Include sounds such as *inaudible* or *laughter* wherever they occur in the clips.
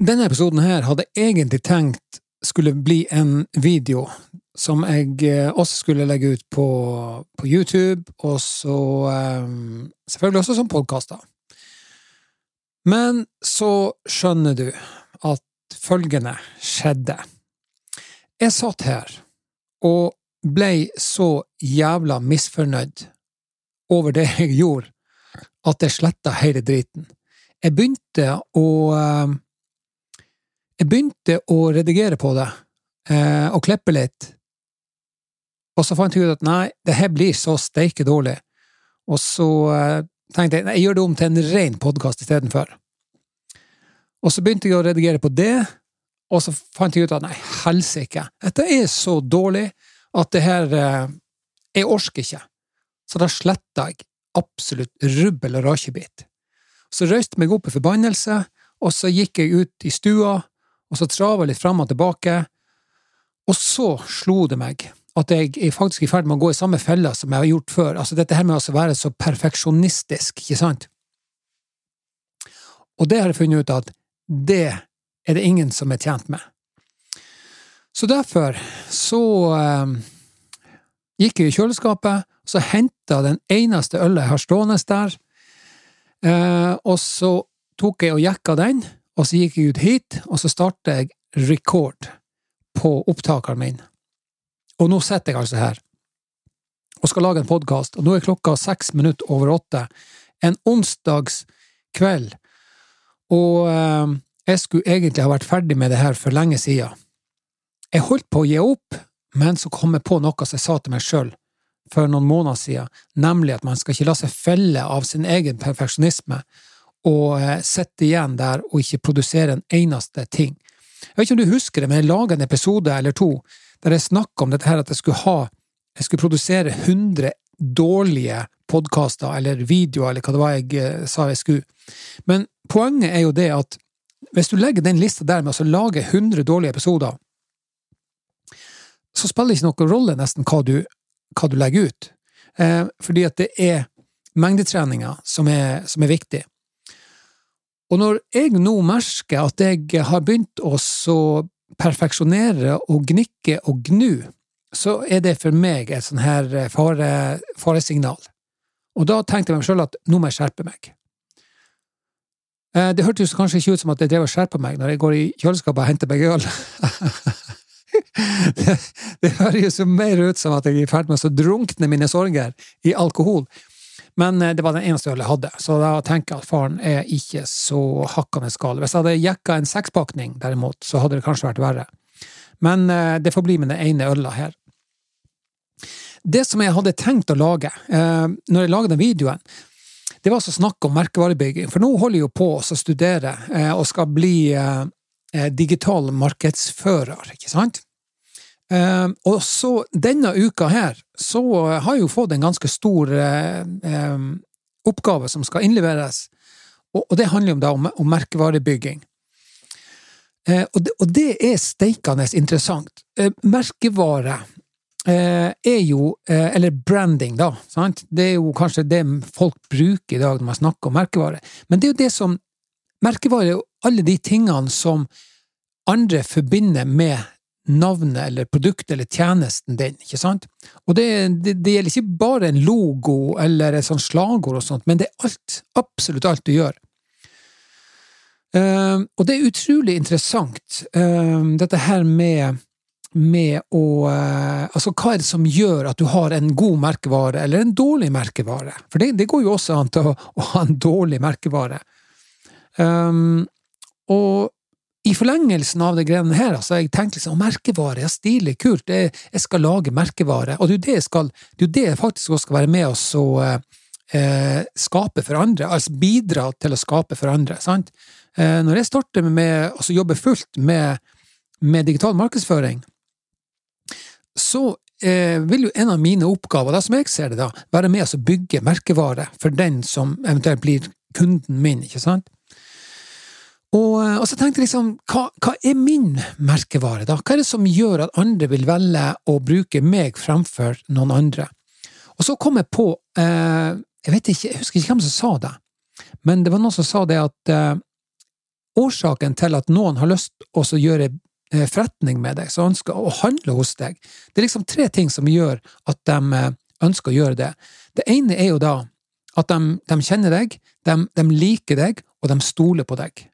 Denne episoden her hadde jeg egentlig tenkt skulle bli en video som jeg eh, også skulle legge ut på, på YouTube, og så um, selvfølgelig også som podkaster. Men så skjønner du at følgende skjedde. Jeg satt her og blei så jævla misfornøyd over det jeg gjorde, at jeg sletta hele driten. Jeg begynte å uh, jeg begynte å redigere på det, eh, og klippe litt, og så fant jeg ut at nei, det her blir så steike dårlig, og så eh, tenkte jeg nei, jeg gjør det om til en ren podkast istedenfor. Og så begynte jeg å redigere på det, og så fant jeg ut at nei, helsike, dette er så dårlig at det her eh, Jeg orker ikke. Så da sletta jeg absolutt rubbel og rakebit. Så røyste jeg meg opp i forbannelse, og så gikk jeg ut i stua og så trava litt fram og tilbake, og så slo det meg at jeg er faktisk i ferd med å gå i samme fella som jeg har gjort før, altså dette her med å være så perfeksjonistisk, ikke sant? Og det har jeg funnet ut at det er det ingen som er tjent med. Så derfor så eh, gikk jeg i kjøleskapet, så henta den eneste ølet jeg har stående der, eh, og så tok jeg og jekka den, og så gikk jeg ut hit, og så startet jeg record på opptakeren min. Og nå sitter jeg altså her og skal lage en podkast, og nå er klokka seks minutter over åtte, en onsdags kveld, og eh, jeg skulle egentlig ha vært ferdig med det her for lenge siden. Jeg holdt på å gi opp, men så kom jeg på noe som jeg sa til meg sjøl for noen måneder siden, nemlig at man skal ikke la seg felle av sin egen perfeksjonisme, og sitter igjen der og ikke produsere en eneste ting. Jeg vet ikke om du husker det, men jeg laga en episode eller to der jeg snakka om dette her at jeg skulle ha jeg skulle produsere 100 dårlige podkaster eller videoer, eller hva det var jeg eh, sa jeg skulle. Men poenget er jo det at hvis du legger den lista der med å lage 100 dårlige episoder, så spiller det ikke noen rolle nesten hva du, hva du legger ut. Eh, fordi at det er mengdetreninga som er, som er viktig. Og når jeg nå merker at jeg har begynt å perfeksjonere og gnikke og gnu, så er det for meg et sånn her eh, fare, faresignal. Og da tenkte jeg meg sjøl at nå må jeg skjerpe meg. Eh, det hørtes kanskje ikke ut som at jeg drev og skjerpa meg når jeg går i kjøleskapet og henter meg øl. *laughs* det, det høres jo mer ut som at jeg er i ferd med å drunkne mine sorger i alkohol. Men eh, det var den eneste ølen jeg hadde, så da tenker jeg at faren er ikke så hakkende gal. Hvis jeg hadde jekka en sekspakning, derimot, så hadde det kanskje vært verre. Men eh, det får bli med den ene øla her. Det som jeg hadde tenkt å lage, eh, når jeg lagde den videoen, det var altså snakk om merkevarebygging. For nå holder jeg jo på å studere og skal bli digital markedsfører, ikke sant? Uh, og så denne uka her, så har jeg jo fått en ganske stor uh, um, oppgave som skal innleveres, og, og, det handler jo da om, om merkevarebygging. Eh, og, det, og, det, er steikende interessant. merkevare er jo Eller branding, da. Sant? Det er jo kanskje det folk bruker i dag når man snakker om merkevare. Men det er jo det som Merkevare er jo alle de tingene som andre forbinder med navnet eller produktet eller tjenesten din, ikke sant? Og det, det, det, gjelder ikke bare en logo eller et sånt slagord og sånt, men det er alt, absolutt alt du gjør. Uh, og det er utrolig interessant, uh, dette her med, med å uh, Altså, hva er det som gjør at du har en god merkevare eller en dårlig merkevare? For det, det går jo også an til å, å ha en dårlig merkevare. Um, og i forlengelsen av det greiene her, altså, jeg tenkte liksom merkevare, ja, stilig, kult, jeg, jeg, skal lage merkevare, og det er jo det jeg skal, det er jo det jeg faktisk også skal være med oss og eh, skape for andre, altså bidra til å skape for andre, sant? Eh, når jeg starter med, altså jobber fullt med, med digital markedsføring, så eh, vil jo en av mine oppgaver, da som jeg ser det da, være med å bygge merkevare for den som eventuelt blir kunden min, ikke sant? Og, og, så tenkte jeg liksom, hva, hva, er min merkevare, da? Hva er det som gjør at andre vil velge å bruke meg fremfor noen andre? Og så kom jeg på, eh, jeg ikke, jeg husker ikke hvem som sa det, men det var noen som sa det at eh, årsaken til at noen har lyst til å gjøre eh, forretning med deg, som ønsker å handle hos deg. Det er liksom tre ting som gjør at de eh, ønsker å gjøre det. Det ene er jo da at de, de kjenner deg, de, de, liker deg, og de stoler på deg.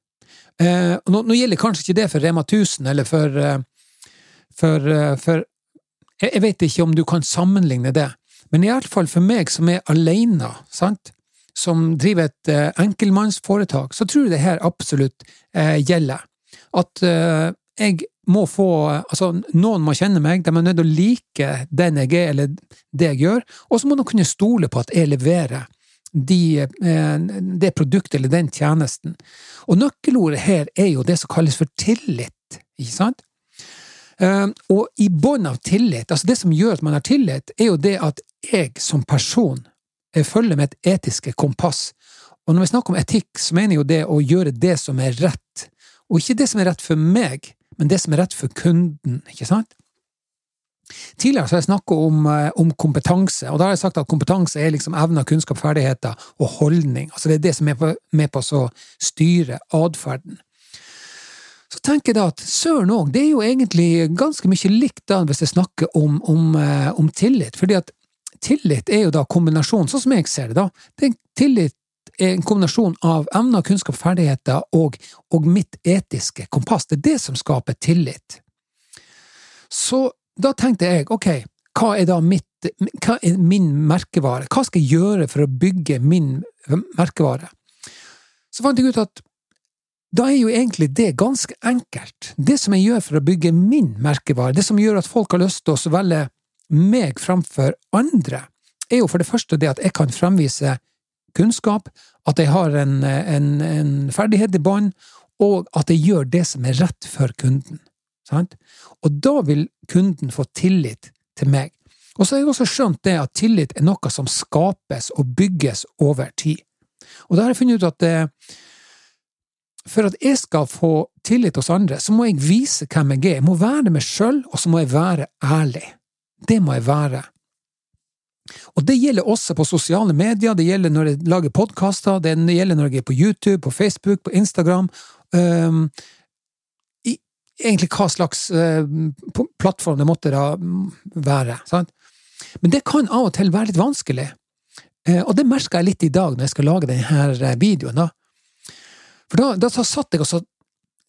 Eh, nå, nå, gjelder kanskje ikke det for Rema 1000 eller for, for, for jeg, jeg vet ikke om du kan sammenligne det, men iallfall for meg som er alene, sant? som driver et eh, enkeltmannsforetak, så tror jeg det her absolutt eh, gjelder. At eh, jeg må få Altså, noen må kjenne meg, de er nødt til å like den jeg er, eller det jeg gjør, og så må de kunne stole på at jeg leverer de, eh, det produktet eller den tjenesten. Og nøkkelordet her er jo det som kalles for tillit, ikke sant? Eh, og i bånn av tillit, altså det som gjør at man har tillit, er jo det at jeg som person følger med et etiske kompass. Og når vi snakker om etikk, så mener jeg jo det å gjøre det som er rett. Og ikke det som er rett for meg, men det som er rett for kunden, ikke sant? Tidligere har jeg snakket om, eh, om, kompetanse, og da har jeg sagt at kompetanse er liksom evner, kunnskap, ferdigheter og holdning. Altså det er det som er med på å styre atferden. Så tenker jeg da at søren òg, det er jo egentlig ganske mye likt da hvis jeg snakker om, om, eh, om tillit. fordi at tillit er jo da kombinasjonen, sånn som jeg ser det, da. Det tillit er en kombinasjon av evner, kunnskap, ferdigheter og, og mitt etiske kompass. Det er det som skaper tillit. Så da tenkte jeg, ok, hva er da mitt, hva er min merkevare? Hva skal jeg gjøre for å bygge min merkevare? Så fant jeg ut at da er jo egentlig det ganske enkelt. Det som jeg gjør for å bygge min merkevare, det som gjør at folk har lyst til å velge meg framfor andre, er jo for det første det at jeg kan fremvise kunnskap, at jeg har en, en, en ferdighet i bånd, og at jeg gjør det som er rett for kunden. Sant? Og da vil kunden få tillit til meg. Og så har jeg også skjønt det at tillit er noe som skapes og bygges over tid. Og da har jeg funnet ut at eh, for at jeg skal få tillit hos andre, så må jeg vise hvem jeg er. Jeg må være meg sjøl, og så må jeg være ærlig. Det må jeg være. Og det gjelder også på sosiale medier, det gjelder når jeg lager podkaster, det gjelder når jeg er på YouTube, på Facebook, på Instagram. Um, egentlig hva slags uh, plattform det måtte da være. Sant? Men det kan av og til være litt vanskelig. Uh, og det merka jeg litt i dag når jeg skal lage denne eh, videoen. da. For da, da satt jeg og så,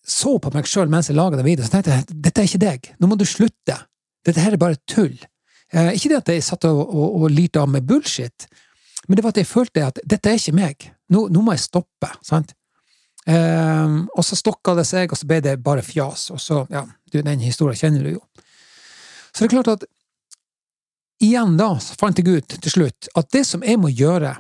så på meg sjøl mens jeg laga den videoen, så tenkte jeg dette er ikke deg, nå må du slutte. Dette her er bare tull. Eh, ikke det at jeg satt og, og, og lirte av med bullshit, men det var at jeg følte at dette er ikke meg. Nå, nå må jeg stoppe. sant? Eh, og så stokka det seg, og så ble det bare fjas. Og så, ja, du, den historien kjenner du jo. Så det er klart at igjen da så fant jeg ut til slutt at det som jeg må gjøre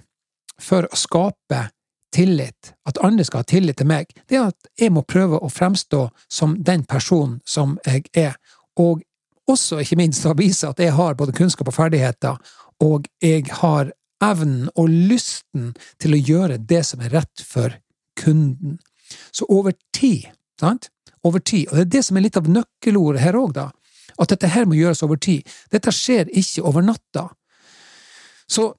for å skape tillit, at andre skal ha tillit til meg, det er at jeg må prøve å fremstå som den personen som jeg er. Og også ikke minst å vise at jeg har både kunnskap og ferdigheter, og jeg har evnen og lysten til å gjøre det som er rett for kunden. Så over tid, sant? Over tid, og det er det som er litt av nøkkelordet her òg, at dette her må gjøres over tid. Dette skjer ikke over natta. Så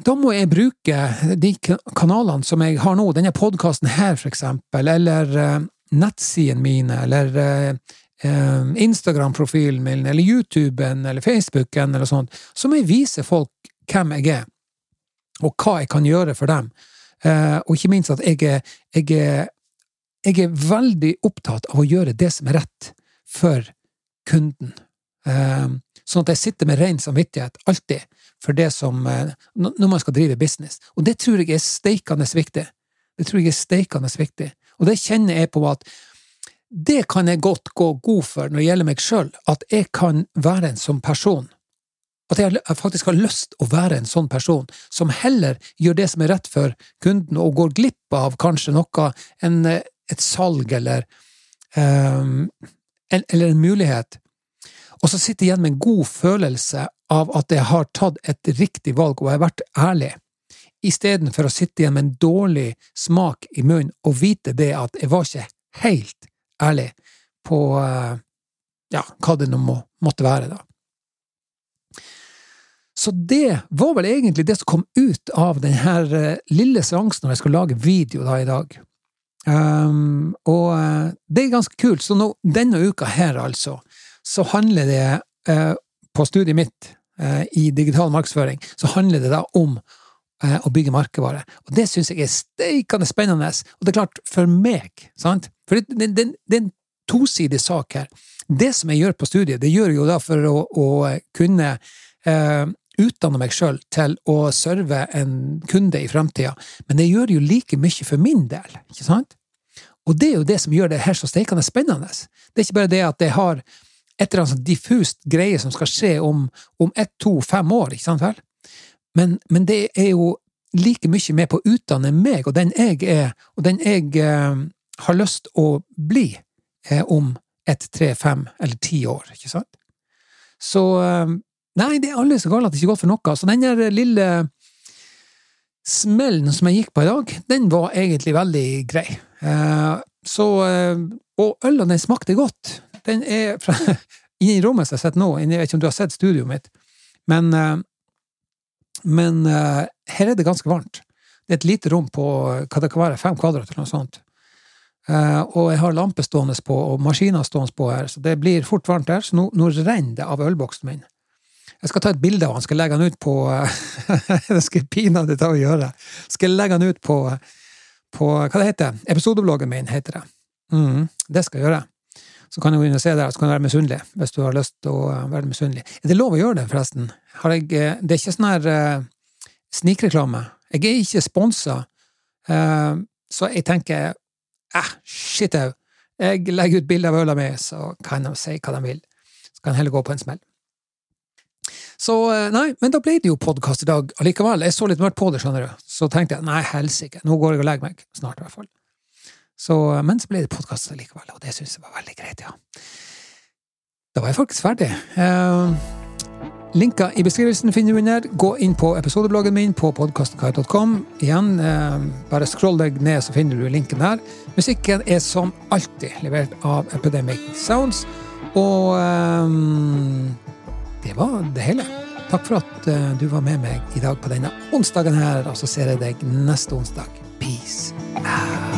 da må jeg bruke de kanalene som jeg har nå, denne podkasten her, for eksempel, eller uh, nettsidene mine, eller uh, Eh, Instagram-profilen min, eller YouTuben, eller Facebooken, eller sånt, så må jeg vise folk hvem jeg er, og hva jeg kan gjøre for dem. Eh, og ikke minst at jeg er, jeg er, jeg er veldig opptatt av å gjøre det som er rett for kunden. Eh, sånn at jeg sitter med ren samvittighet, alltid, for det som Når man skal drive business. Og det tror jeg er steikende viktig. Det tror jeg er steikende viktig. Og det kjenner jeg på at det kan jeg godt gå god for når det gjelder meg sjøl, at jeg kan være en sånn person. At jeg faktisk har lyst å være en sånn person, som heller gjør det som er rett for kunden, og går glipp av kanskje noe, en, et salg eller, um, en, eller en mulighet, og så sitter jeg igjen med en god følelse av at jeg har tatt et riktig valg og jeg har vært ærlig, istedenfor å sitte igjen med en dårlig smak i munnen og vite det at jeg var ikke helt ærlig på eh, ja, hva det nå må, måtte være, da. Så det var vel egentlig det som kom ut av denne eh, lille seansen når jeg skulle lage video da i dag. Um, og uh, det er ganske kult. Så nå, denne uka her, altså, så handler det uh, på studiet mitt uh, i digital markedsføring, så handler det da om å bygge markedvare. Og det syns jeg er steikende spennende. Og det er klart, for meg, sant For det, det, det, det er en tosidig sak her. Det som jeg gjør på studiet, det gjør jeg jo da for å, å kunne utdanne meg sjøl til å serve en kunde i framtida, men det gjør jo like mye for min del, ikke sant? Og det er jo det som gjør det her så steikende spennende. Det er ikke bare det at jeg har et eller annet sånn diffust greie som skal skje om, om ett, to, fem år, ikke sant vel? Men, men, det er jo like mye med på å utdanne meg, og den jeg er, og den jeg eh, har lyst å bli eh, om ett, tre, fem eller ti år, ikke sant? Så eh, Nei, det er alle så gale at det ikke er godt for noe. Så den der lille smellen som jeg gikk på i dag, den var egentlig veldig grei. Eh, så eh, Og øla, den smakte godt. Den er fra *laughs* Inni rommet som jeg sitter nå, jeg vet ikke om du har sett studioet mitt, men, eh, men her er det ganske varmt. Det er et lite rom på hva det kan være, fem kvadrat eller noe sånt. og jeg har lampe stående på og maskiner stående på her, så det blir fort varmt der. Så nå, nå renner det av ølboksen min. Jeg skal ta et bilde av han, skal legge han ut på *laughs* Det skal pinadø ta å gjøre. Skal legge han ut på, på Hva det heter Episodebloggen min, heter det. Mm, det skal jeg gjøre. Så kan du inn og se der, så kan du være misunnelig, hvis du har lyst til å være misunnelig. Er det lov å gjøre det, forresten? Jeg, eh, det er ikke sånn her uh, snikreklame. Jeg er ikke sponsa, uh, så jeg tenker eh, shit au. Jeg legger ut bilde av øla mi, så kan de si hva de vil. Så kan jeg heller gå på en smell. Så eh, nei, men da ble det jo podkast i dag allikevel. Jeg så litt mørkt på det, skjønner du. Så tenkte jeg nei, helsike, nå går jeg og legger meg. Snart, i hvert fall. Så, eh, men så ble det podkast allikevel, og det syns jeg var veldig greit, ja. Da var jeg faktisk ferdig. Uh, Linker i beskrivelsen finner du under. Gå inn på episodebloggen min på podkastkai.com. Igjen, eh, bare scroll deg ned, så finner du linken der. Musikken er som alltid levert av Epidemic Sounds. Og eh, det var det hele. Takk for at uh, du var med meg i dag på denne onsdagen her, og så ser jeg deg neste onsdag. Peace out.